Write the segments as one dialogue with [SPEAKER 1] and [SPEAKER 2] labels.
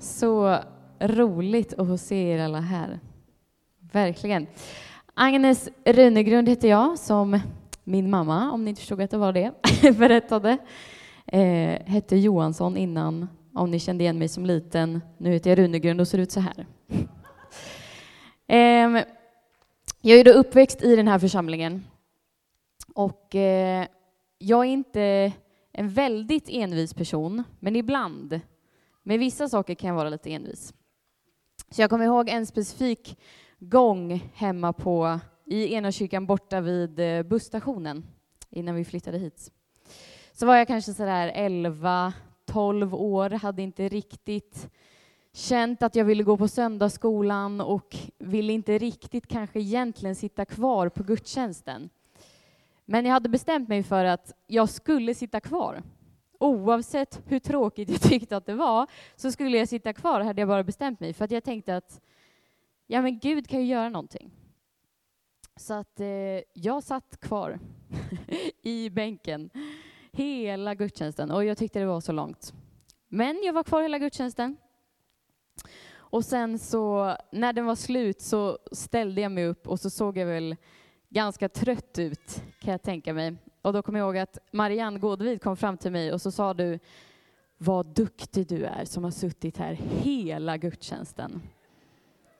[SPEAKER 1] Så roligt att få se er alla här. Verkligen. Agnes Runegrund heter jag, som min mamma, om ni inte förstod att det var det, berättade. Eh, hette Johansson innan, om ni kände igen mig som liten. Nu heter jag Runegrund och ser ut så här. eh, jag är då uppväxt i den här församlingen. Och eh, jag är inte en väldigt envis person, men ibland med vissa saker kan jag vara lite envis. Så jag kommer ihåg en specifik gång hemma på, i ena kyrkan borta vid eh, busstationen innan vi flyttade hit. Så var jag kanske sådär 11, 12 år, hade inte riktigt känt att jag ville gå på söndagsskolan och ville inte riktigt kanske egentligen sitta kvar på gudstjänsten. Men jag hade bestämt mig för att jag skulle sitta kvar oavsett hur tråkigt jag tyckte att det var, så skulle jag sitta kvar, hade jag bara bestämt mig. För att jag tänkte att, ja men Gud kan ju göra någonting. Så att eh, jag satt kvar i bänken hela gudstjänsten och jag tyckte det var så långt. Men jag var kvar hela gudstjänsten. Och sen så, när den var slut så ställde jag mig upp och så såg jag väl ganska trött ut, kan jag tänka mig. Och då kommer jag ihåg att Marianne Gårdvid kom fram till mig och så sa du, vad duktig du är som har suttit här hela gudstjänsten.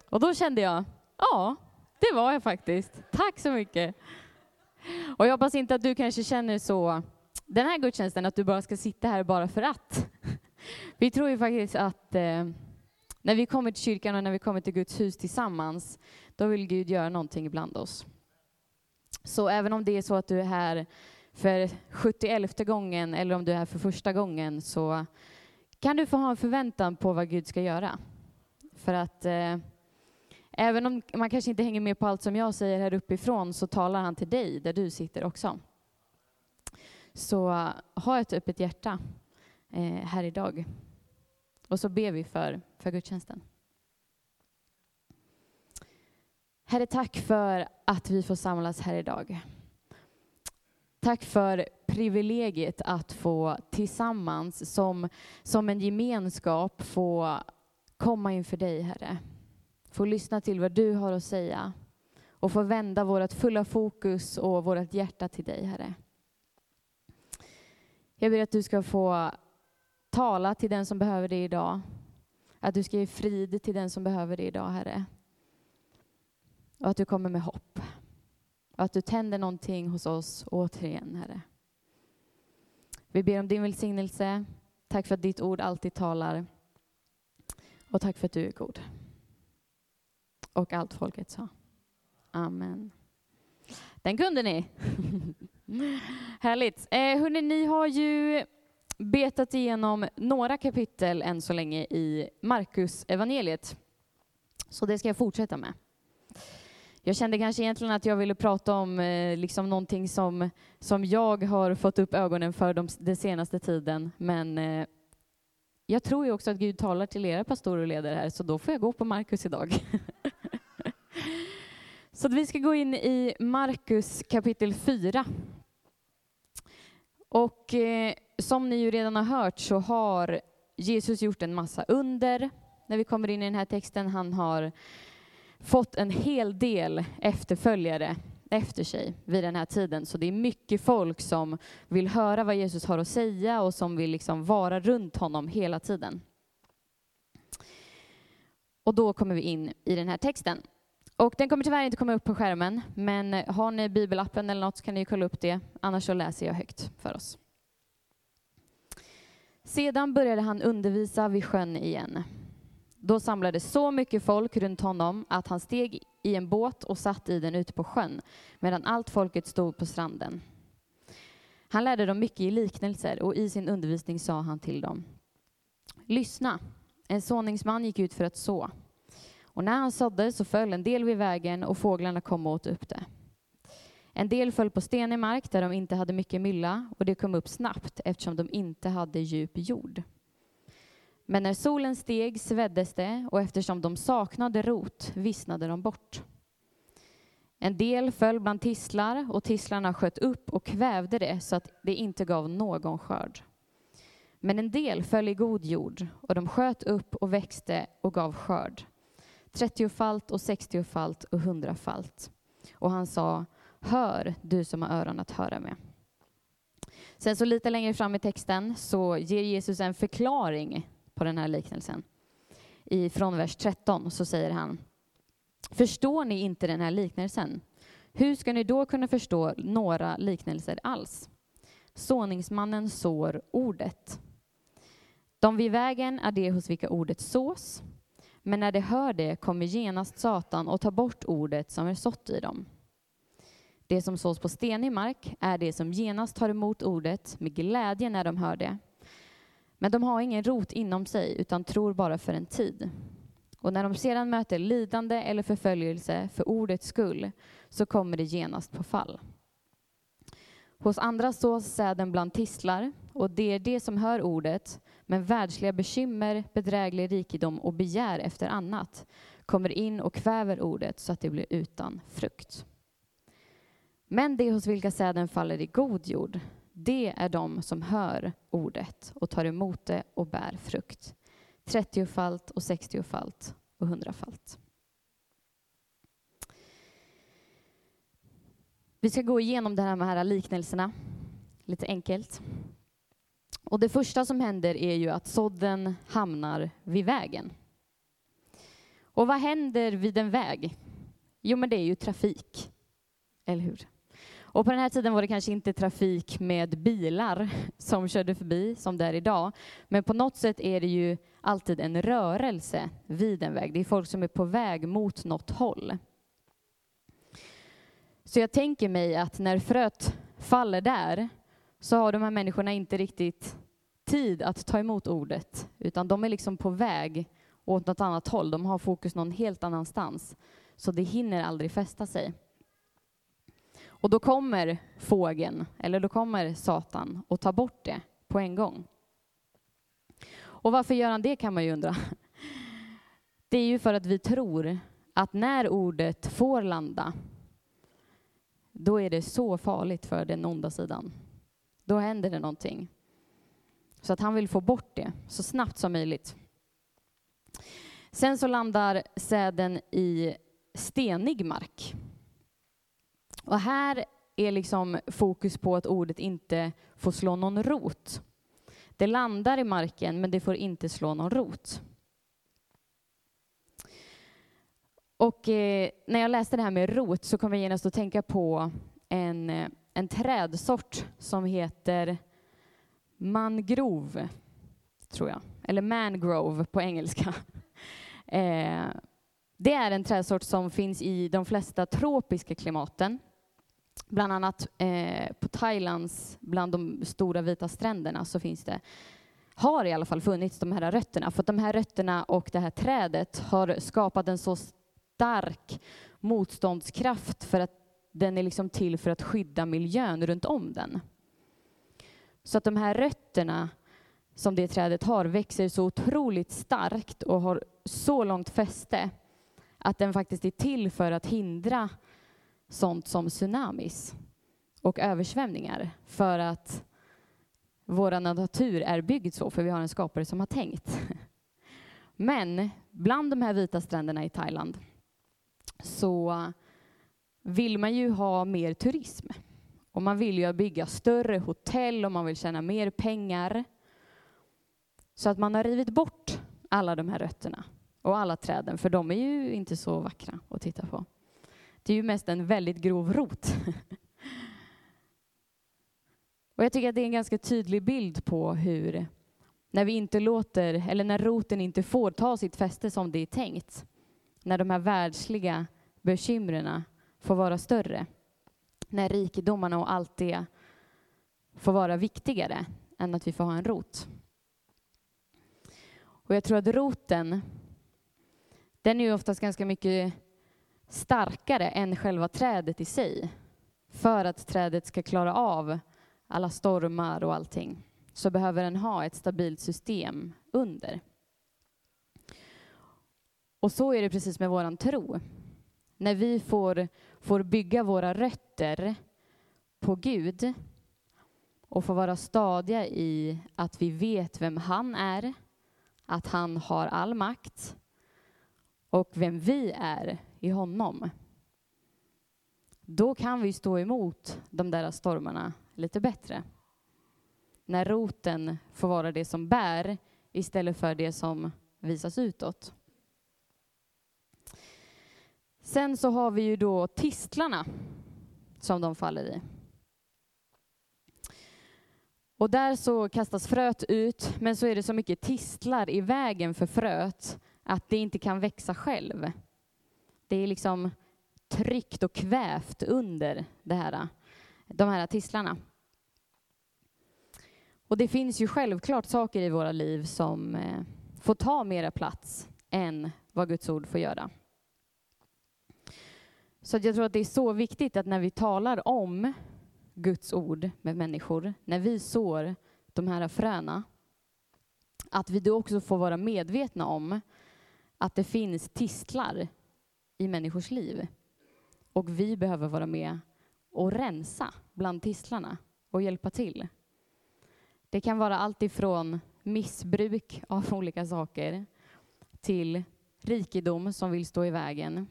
[SPEAKER 1] Och då kände jag, ja, det var jag faktiskt. Tack så mycket. Och jag hoppas inte att du kanske känner så den här gudstjänsten, att du bara ska sitta här bara för att. Vi tror ju faktiskt att eh, när vi kommer till kyrkan och när vi kommer till Guds hus tillsammans, då vill Gud göra någonting ibland oss. Så även om det är så att du är här för 71 gången eller om du är här för första gången så kan du få ha en förväntan på vad Gud ska göra. För att eh, även om man kanske inte hänger med på allt som jag säger här uppifrån så talar han till dig där du sitter också. Så ha ett öppet hjärta eh, här idag. Och så ber vi för, för gudstjänsten. Herre, tack för att vi får samlas här idag. Tack för privilegiet att få tillsammans som, som en gemenskap få komma inför dig, Herre. Få lyssna till vad du har att säga och få vända vårt fulla fokus och vårt hjärta till dig, Herre. Jag ber att du ska få tala till den som behöver det idag. Att du ska ge frid till den som behöver det idag, Herre. Och att du kommer med hopp. Och att du tänder någonting hos oss återigen, Herre. Vi ber om din välsignelse. Tack för att ditt ord alltid talar. Och tack för att du är god. Och allt folket sa. Amen. Den kunde ni. Härligt. Eh, hörni, ni har ju betat igenom några kapitel än så länge i Markus evangeliet. Så det ska jag fortsätta med. Jag kände kanske egentligen att jag ville prata om eh, liksom någonting som, som jag har fått upp ögonen för de, den senaste tiden, men eh, jag tror ju också att Gud talar till era pastorer och ledare här, så då får jag gå på Markus idag. så vi ska gå in i Markus kapitel 4. Och eh, som ni ju redan har hört så har Jesus gjort en massa under när vi kommer in i den här texten. Han har fått en hel del efterföljare efter sig vid den här tiden. Så det är mycket folk som vill höra vad Jesus har att säga och som vill liksom vara runt honom hela tiden. Och då kommer vi in i den här texten. Och den kommer tyvärr inte komma upp på skärmen, men har ni bibelappen eller något så kan ni kolla upp det. Annars så läser jag högt för oss. Sedan började han undervisa vid sjön igen. Då samlades så mycket folk runt honom att han steg i en båt och satt i den ute på sjön, medan allt folket stod på stranden. Han lärde dem mycket i liknelser och i sin undervisning sa han till dem. Lyssna, en såningsman gick ut för att så. Och när han sådde så föll en del vid vägen och fåglarna kom och åt upp det. En del föll på stenig mark där de inte hade mycket mylla och det kom upp snabbt eftersom de inte hade djup jord. Men när solen steg sveddes det och eftersom de saknade rot vissnade de bort. En del föll bland tistlar och tistlarna sköt upp och kvävde det så att det inte gav någon skörd. Men en del föll i god jord, och de sköt upp och växte och gav skörd. Trettiofalt och sextiofalt och hundrafalt. Och han sa, hör du som har öron att höra med. Sen så lite längre fram i texten så ger Jesus en förklaring på den här liknelsen. I, från vers 13 så säger han, förstår ni inte den här liknelsen? Hur ska ni då kunna förstå några liknelser alls? Såningsmannen sår ordet. De vid vägen är det hos vilka ordet sås, men när de hör det kommer genast Satan och tar bort ordet som är sått i dem. Det som sås på stenig mark är det som genast tar emot ordet med glädje när de hör det. Men de har ingen rot inom sig utan tror bara för en tid. Och när de sedan möter lidande eller förföljelse för ordets skull så kommer det genast på fall. Hos andra sås säden bland tistlar och det är det som hör ordet men världsliga bekymmer, bedräglig rikedom och begär efter annat kommer in och kväver ordet så att det blir utan frukt. Men det hos vilka säden faller i god jord, det är de som hör ordet och tar emot det och bär frukt. Trettiofalt och sextiofalt och hundrafalt. Vi ska gå igenom det här med här liknelserna lite enkelt. Och det första som händer är ju att sådden hamnar vid vägen. Och vad händer vid en väg? Jo, men det är ju trafik. Eller hur? Och på den här tiden var det kanske inte trafik med bilar som körde förbi som det är idag. Men på något sätt är det ju alltid en rörelse vid en väg. Det är folk som är på väg mot något håll. Så jag tänker mig att när fröet faller där så har de här människorna inte riktigt tid att ta emot ordet, utan de är liksom på väg åt något annat håll. De har fokus någon helt annanstans, så det hinner aldrig fästa sig. Och då kommer fågeln, eller då kommer Satan och tar bort det på en gång. Och varför gör han det kan man ju undra. Det är ju för att vi tror att när ordet får landa, då är det så farligt för den onda sidan. Då händer det någonting. Så att han vill få bort det så snabbt som möjligt. Sen så landar säden i stenig mark. Och här är liksom fokus på att ordet inte får slå någon rot. Det landar i marken, men det får inte slå någon rot. Och eh, när jag läste det här med rot så kom jag genast att tänka på en, eh, en trädsort som heter mangrove, tror jag. Eller mangrove på engelska. Eh, det är en trädsort som finns i de flesta tropiska klimaten. Bland annat eh, på Thailands, bland de stora vita stränderna, så finns det, har i alla fall funnits de här rötterna. För att de här rötterna och det här trädet har skapat en så stark motståndskraft för att den är liksom till för att skydda miljön runt om den. Så att de här rötterna som det trädet har växer så otroligt starkt och har så långt fäste att den faktiskt är till för att hindra sånt som tsunamis och översvämningar för att vår natur är byggd så, för vi har en skapare som har tänkt. Men bland de här vita stränderna i Thailand så vill man ju ha mer turism. Och man vill ju bygga större hotell och man vill tjäna mer pengar. Så att man har rivit bort alla de här rötterna och alla träden, för de är ju inte så vackra att titta på. Det är ju mest en väldigt grov rot. Och jag tycker att det är en ganska tydlig bild på hur, när vi inte låter, eller när roten inte får ta sitt fäste som det är tänkt, när de här världsliga bekymren får vara större, när rikedomarna och allt det får vara viktigare än att vi får ha en rot. Och jag tror att roten, den är ju oftast ganska mycket starkare än själva trädet i sig. För att trädet ska klara av alla stormar och allting så behöver den ha ett stabilt system under. Och så är det precis med våran tro. När vi får, får bygga våra rötter på Gud och får vara stadiga i att vi vet vem han är, att han har all makt och vem vi är i honom. Då kan vi stå emot de där stormarna lite bättre. När roten får vara det som bär istället för det som visas utåt. Sen så har vi ju då tistlarna som de faller i. Och där så kastas fröet ut, men så är det så mycket tistlar i vägen för fröet att det inte kan växa själv. Det är liksom tryckt och kvävt under det här, de här tistlarna. Och det finns ju självklart saker i våra liv som eh, får ta mera plats än vad Guds ord får göra. Så jag tror att det är så viktigt att när vi talar om Guds ord med människor, när vi sår de här fröna, att vi då också får vara medvetna om att det finns tistlar i människors liv. Och vi behöver vara med och rensa bland tistlarna och hjälpa till. Det kan vara allt ifrån missbruk av olika saker till rikedom som vill stå i vägen.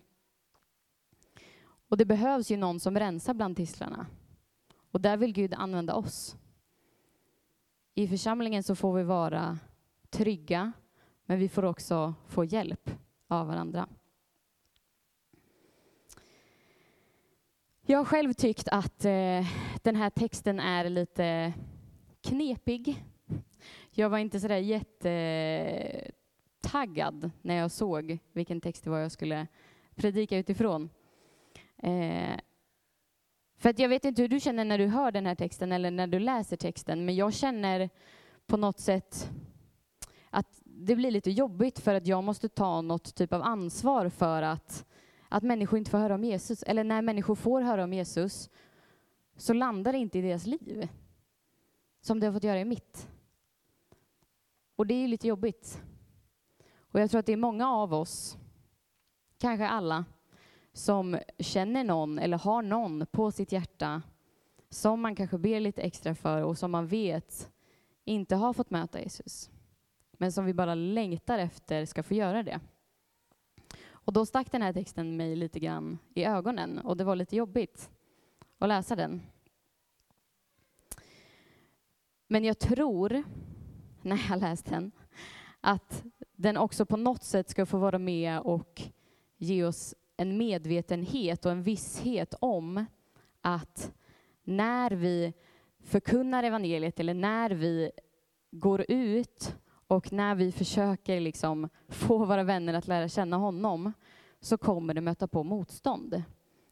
[SPEAKER 1] Och det behövs ju någon som rensar bland tistlarna. Och där vill Gud använda oss. I församlingen så får vi vara trygga, men vi får också få hjälp av varandra. Jag har själv tyckt att eh, den här texten är lite knepig. Jag var inte sådär jättetaggad när jag såg vilken text det var jag skulle predika utifrån. Eh, för att jag vet inte hur du känner när du hör den här texten eller när du läser texten, men jag känner på något sätt att det blir lite jobbigt för att jag måste ta något typ av ansvar för att, att människor inte får höra om Jesus. Eller när människor får höra om Jesus så landar det inte i deras liv som det har fått göra i mitt. Och det är lite jobbigt. Och jag tror att det är många av oss, kanske alla, som känner någon eller har någon på sitt hjärta som man kanske ber lite extra för och som man vet inte har fått möta Jesus. Men som vi bara längtar efter ska få göra det. Och då stack den här texten mig lite grann i ögonen och det var lite jobbigt att läsa den. Men jag tror, när jag läst den, att den också på något sätt ska få vara med och ge oss en medvetenhet och en visshet om att när vi förkunnar evangeliet eller när vi går ut och när vi försöker liksom få våra vänner att lära känna honom så kommer det möta på motstånd.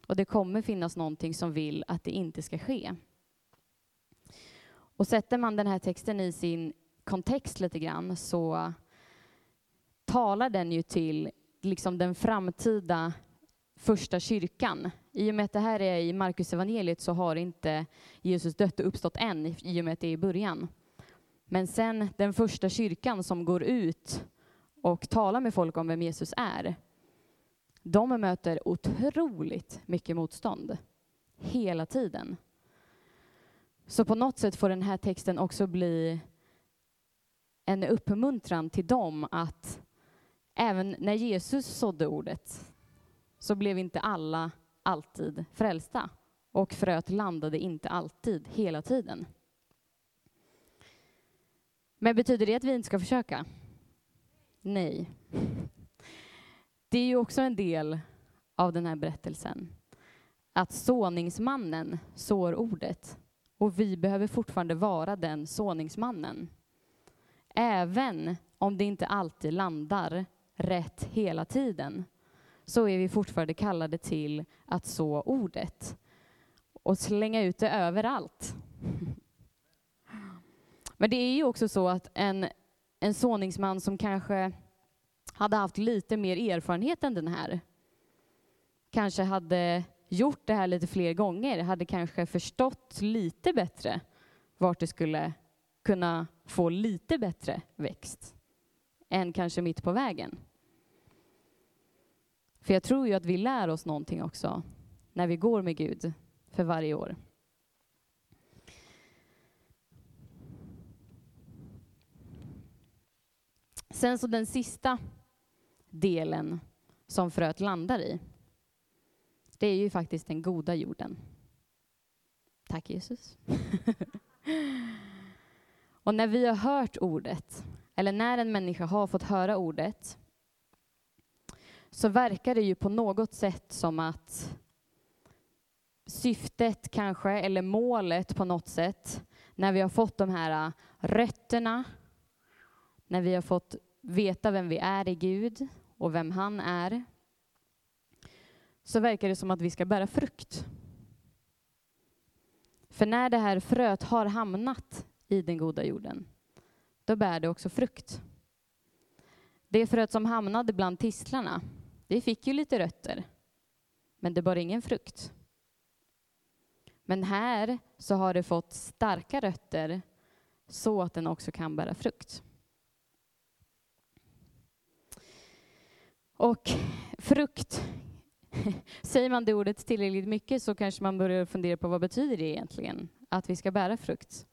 [SPEAKER 1] Och det kommer finnas någonting som vill att det inte ska ske. Och sätter man den här texten i sin kontext lite grann så talar den ju till liksom den framtida första kyrkan. I och med att det här är i Markus evangeliet så har inte Jesus dött och uppstått än, i och med att det är i början. Men sen den första kyrkan som går ut och talar med folk om vem Jesus är, de möter otroligt mycket motstånd hela tiden. Så på något sätt får den här texten också bli en uppmuntran till dem att även när Jesus sådde ordet så blev inte alla alltid frälsta och fröet landade inte alltid, hela tiden. Men betyder det att vi inte ska försöka? Nej. Det är ju också en del av den här berättelsen. Att såningsmannen sår ordet och vi behöver fortfarande vara den såningsmannen. Även om det inte alltid landar rätt hela tiden så är vi fortfarande kallade till att så ordet och slänga ut det överallt. Men det är ju också så att en, en såningsman som kanske hade haft lite mer erfarenhet än den här, kanske hade gjort det här lite fler gånger, hade kanske förstått lite bättre vart det skulle kunna få lite bättre växt än kanske mitt på vägen. För jag tror ju att vi lär oss någonting också när vi går med Gud för varje år. Sen så den sista delen som fröet landar i, det är ju faktiskt den goda jorden. Tack Jesus. och när vi har hört ordet, eller när en människa har fått höra ordet, så verkar det ju på något sätt som att syftet kanske, eller målet på något sätt, när vi har fått de här rötterna, när vi har fått veta vem vi är i Gud och vem han är, så verkar det som att vi ska bära frukt. För när det här fröet har hamnat i den goda jorden, då bär det också frukt. Det fröet som hamnade bland tistlarna, det fick ju lite rötter, men det bar ingen frukt. Men här så har det fått starka rötter så att den också kan bära frukt. Och frukt, säger man det ordet tillräckligt mycket så kanske man börjar fundera på vad betyder det egentligen, att vi ska bära frukt.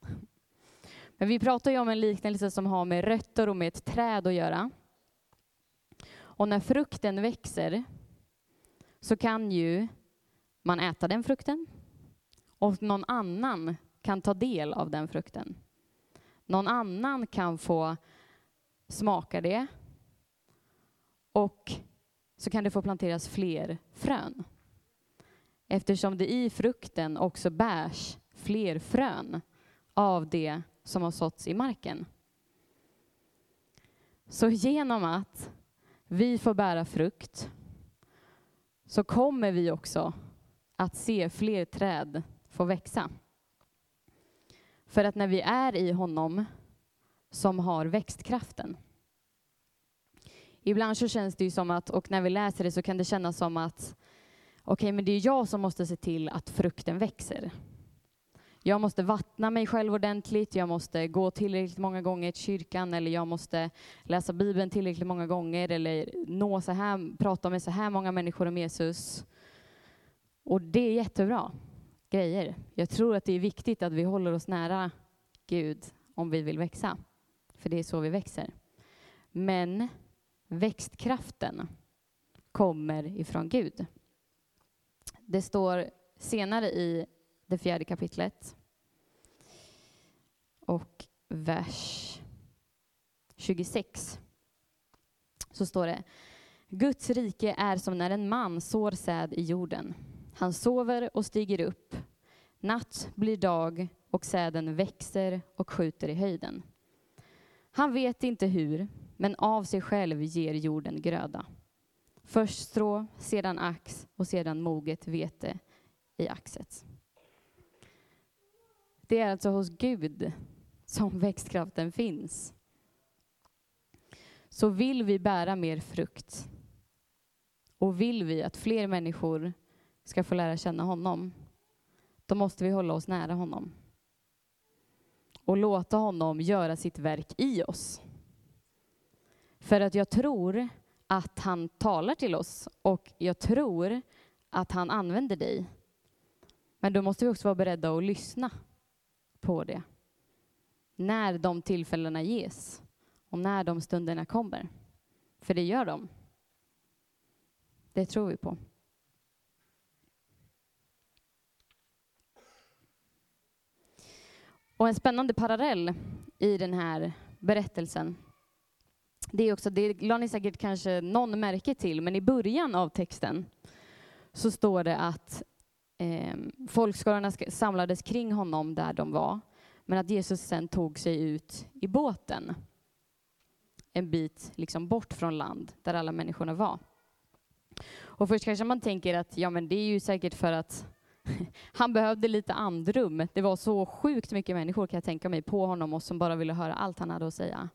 [SPEAKER 1] Men vi pratar ju om en liknelse som har med rötter och med ett träd att göra. Och när frukten växer så kan ju man äta den frukten och någon annan kan ta del av den frukten. Någon annan kan få smaka det och så kan det få planteras fler frön. Eftersom det i frukten också bärs fler frön av det som har såtts i marken. Så genom att vi får bära frukt så kommer vi också att se fler träd få växa. För att när vi är i honom som har växtkraften. Ibland så känns det ju som att, och när vi läser det så kan det kännas som att okej, okay, men det är jag som måste se till att frukten växer. Jag måste vattna mig själv ordentligt, jag måste gå tillräckligt många gånger till kyrkan eller jag måste läsa Bibeln tillräckligt många gånger eller nå så här, prata med så här många människor om Jesus. Och det är jättebra grejer. Jag tror att det är viktigt att vi håller oss nära Gud om vi vill växa, för det är så vi växer. Men växtkraften kommer ifrån Gud. Det står senare i det fjärde kapitlet och vers 26 så står det Guds rike är som när en man sår säd i jorden. Han sover och stiger upp. Natt blir dag och säden växer och skjuter i höjden. Han vet inte hur, men av sig själv ger jorden gröda. Först strå, sedan ax och sedan moget vete i axet. Det är alltså hos Gud som växtkraften finns. Så vill vi bära mer frukt och vill vi att fler människor ska få lära känna honom, då måste vi hålla oss nära honom och låta honom göra sitt verk i oss. För att jag tror att han talar till oss och jag tror att han använder dig. Men då måste vi också vara beredda att lyssna på det. När de tillfällena ges och när de stunderna kommer. För det gör de. Det tror vi på. Och en spännande parallell i den här berättelsen, det är också, det la ni säkert kanske någon märke till, men i början av texten så står det att eh, folkskarorna samlades kring honom där de var, men att Jesus sen tog sig ut i båten en bit liksom bort från land där alla människorna var. Och först kanske man tänker att ja, men det är ju säkert för att han behövde lite andrum. Det var så sjukt mycket människor kan jag tänka mig på honom och som bara ville höra allt han hade att säga.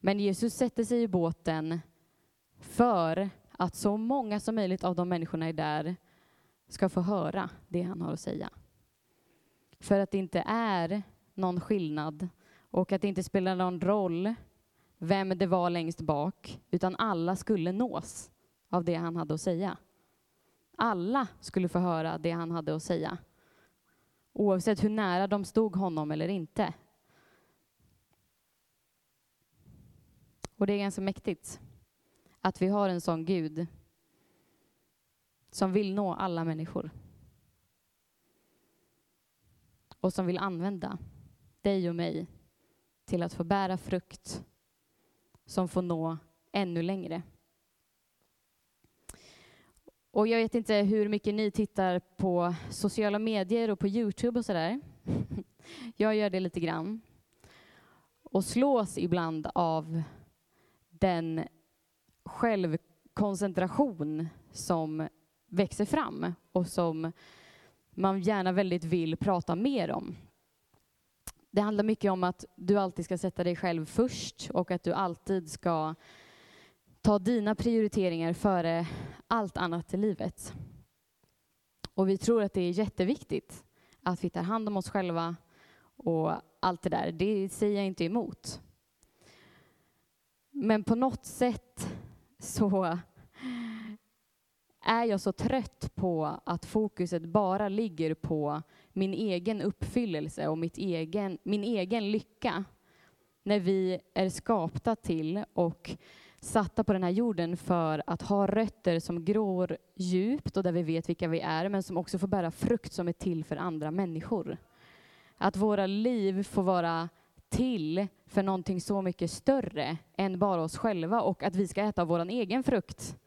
[SPEAKER 1] Men Jesus sätter sig i båten för att så många som möjligt av de människorna är där ska få höra det han har att säga. För att det inte är någon skillnad och att det inte spelar någon roll vem det var längst bak, utan alla skulle nås av det han hade att säga. Alla skulle få höra det han hade att säga, oavsett hur nära de stod honom eller inte. Och det är ganska mäktigt att vi har en sån Gud som vill nå alla människor. Och som vill använda dig och mig till att få bära frukt som får nå ännu längre. Och jag vet inte hur mycket ni tittar på sociala medier och på Youtube och sådär. Jag gör det lite grann. Och slås ibland av den självkoncentration som växer fram och som man gärna väldigt vill prata mer om. Det handlar mycket om att du alltid ska sätta dig själv först och att du alltid ska ta dina prioriteringar före allt annat i livet. Och vi tror att det är jätteviktigt att vi tar hand om oss själva och allt det där. Det säger jag inte emot. Men på något sätt så är jag så trött på att fokuset bara ligger på min egen uppfyllelse och mitt egen, min egen lycka. När vi är skapta till och satta på den här jorden för att ha rötter som gror djupt och där vi vet vilka vi är, men som också får bära frukt som är till för andra människor. Att våra liv får vara till för någonting så mycket större än bara oss själva och att vi ska äta av vår egen frukt.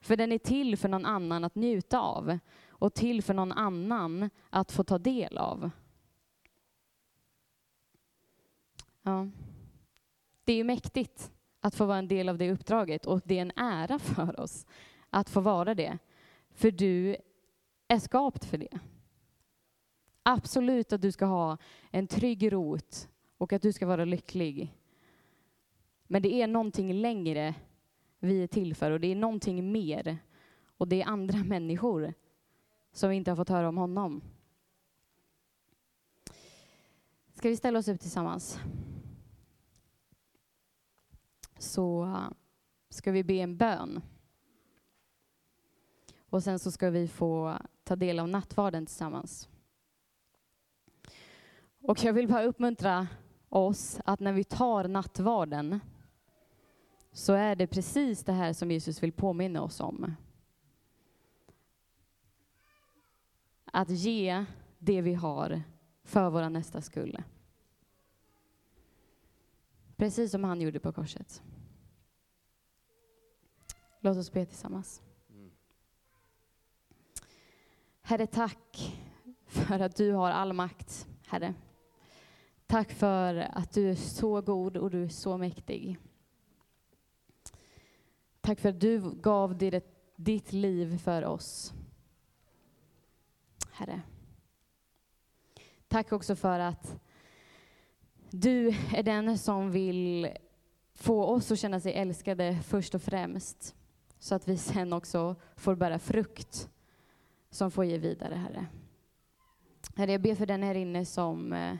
[SPEAKER 1] För den är till för någon annan att njuta av och till för någon annan att få ta del av. Ja. Det är ju mäktigt att få vara en del av det uppdraget och det är en ära för oss att få vara det. För du är skapt för det. Absolut att du ska ha en trygg rot och att du ska vara lycklig. Men det är någonting längre vi är till för och det är någonting mer. Och det är andra människor som vi inte har fått höra om honom. Ska vi ställa oss upp tillsammans? Så äh, ska vi be en bön. Och sen så ska vi få ta del av nattvarden tillsammans. Och jag vill bara uppmuntra oss att när vi tar nattvarden så är det precis det här som Jesus vill påminna oss om. Att ge det vi har för våra nästa skull. Precis som han gjorde på korset. Låt oss be tillsammans. Herre, tack för att du har all makt, Herre. Tack för att du är så god och du är så mäktig. Tack för att du gav ditt liv för oss. Herre. Tack också för att du är den som vill få oss att känna sig älskade först och främst. Så att vi sen också får bära frukt som får ge vidare, Herre. Herre, jag ber för den här inne som eh,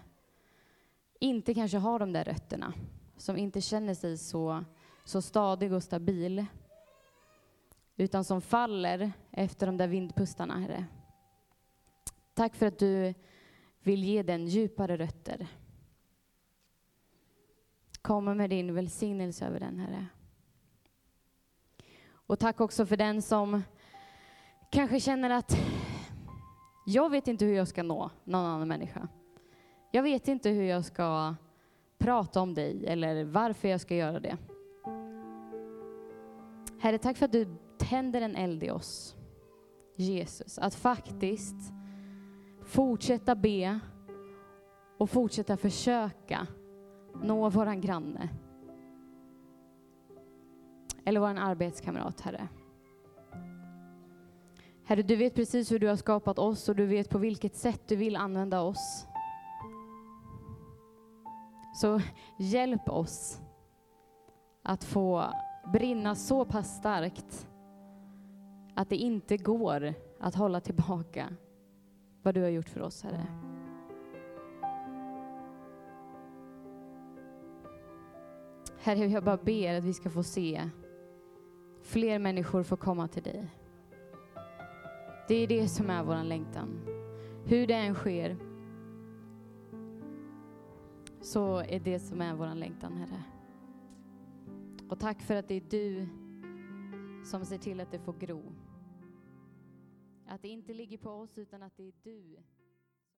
[SPEAKER 1] inte kanske har de där rötterna, som inte känner sig så, så stadig och stabil, utan som faller efter de där vindpustarna, Herre. Tack för att du vill ge den djupare rötter. Kom med din välsignelse över den, Herre. Och tack också för den som kanske känner att jag vet inte hur jag ska nå någon annan människa. Jag vet inte hur jag ska prata om dig eller varför jag ska göra det. Herre, tack för att du tänder en eld i oss. Jesus, att faktiskt fortsätta be och fortsätta försöka nå våran granne. Eller våran arbetskamrat, Herre. Herre, du vet precis hur du har skapat oss och du vet på vilket sätt du vill använda oss. Så hjälp oss att få brinna så pass starkt att det inte går att hålla tillbaka vad du har gjort för oss, Herre. Herre, jag bara ber att vi ska få se fler människor få komma till dig. Det är det som är vår längtan. Hur det än sker så är det som är vår längtan, Herre. Och tack för att det är du som ser till att det får gro. Att det inte ligger på oss utan att det är du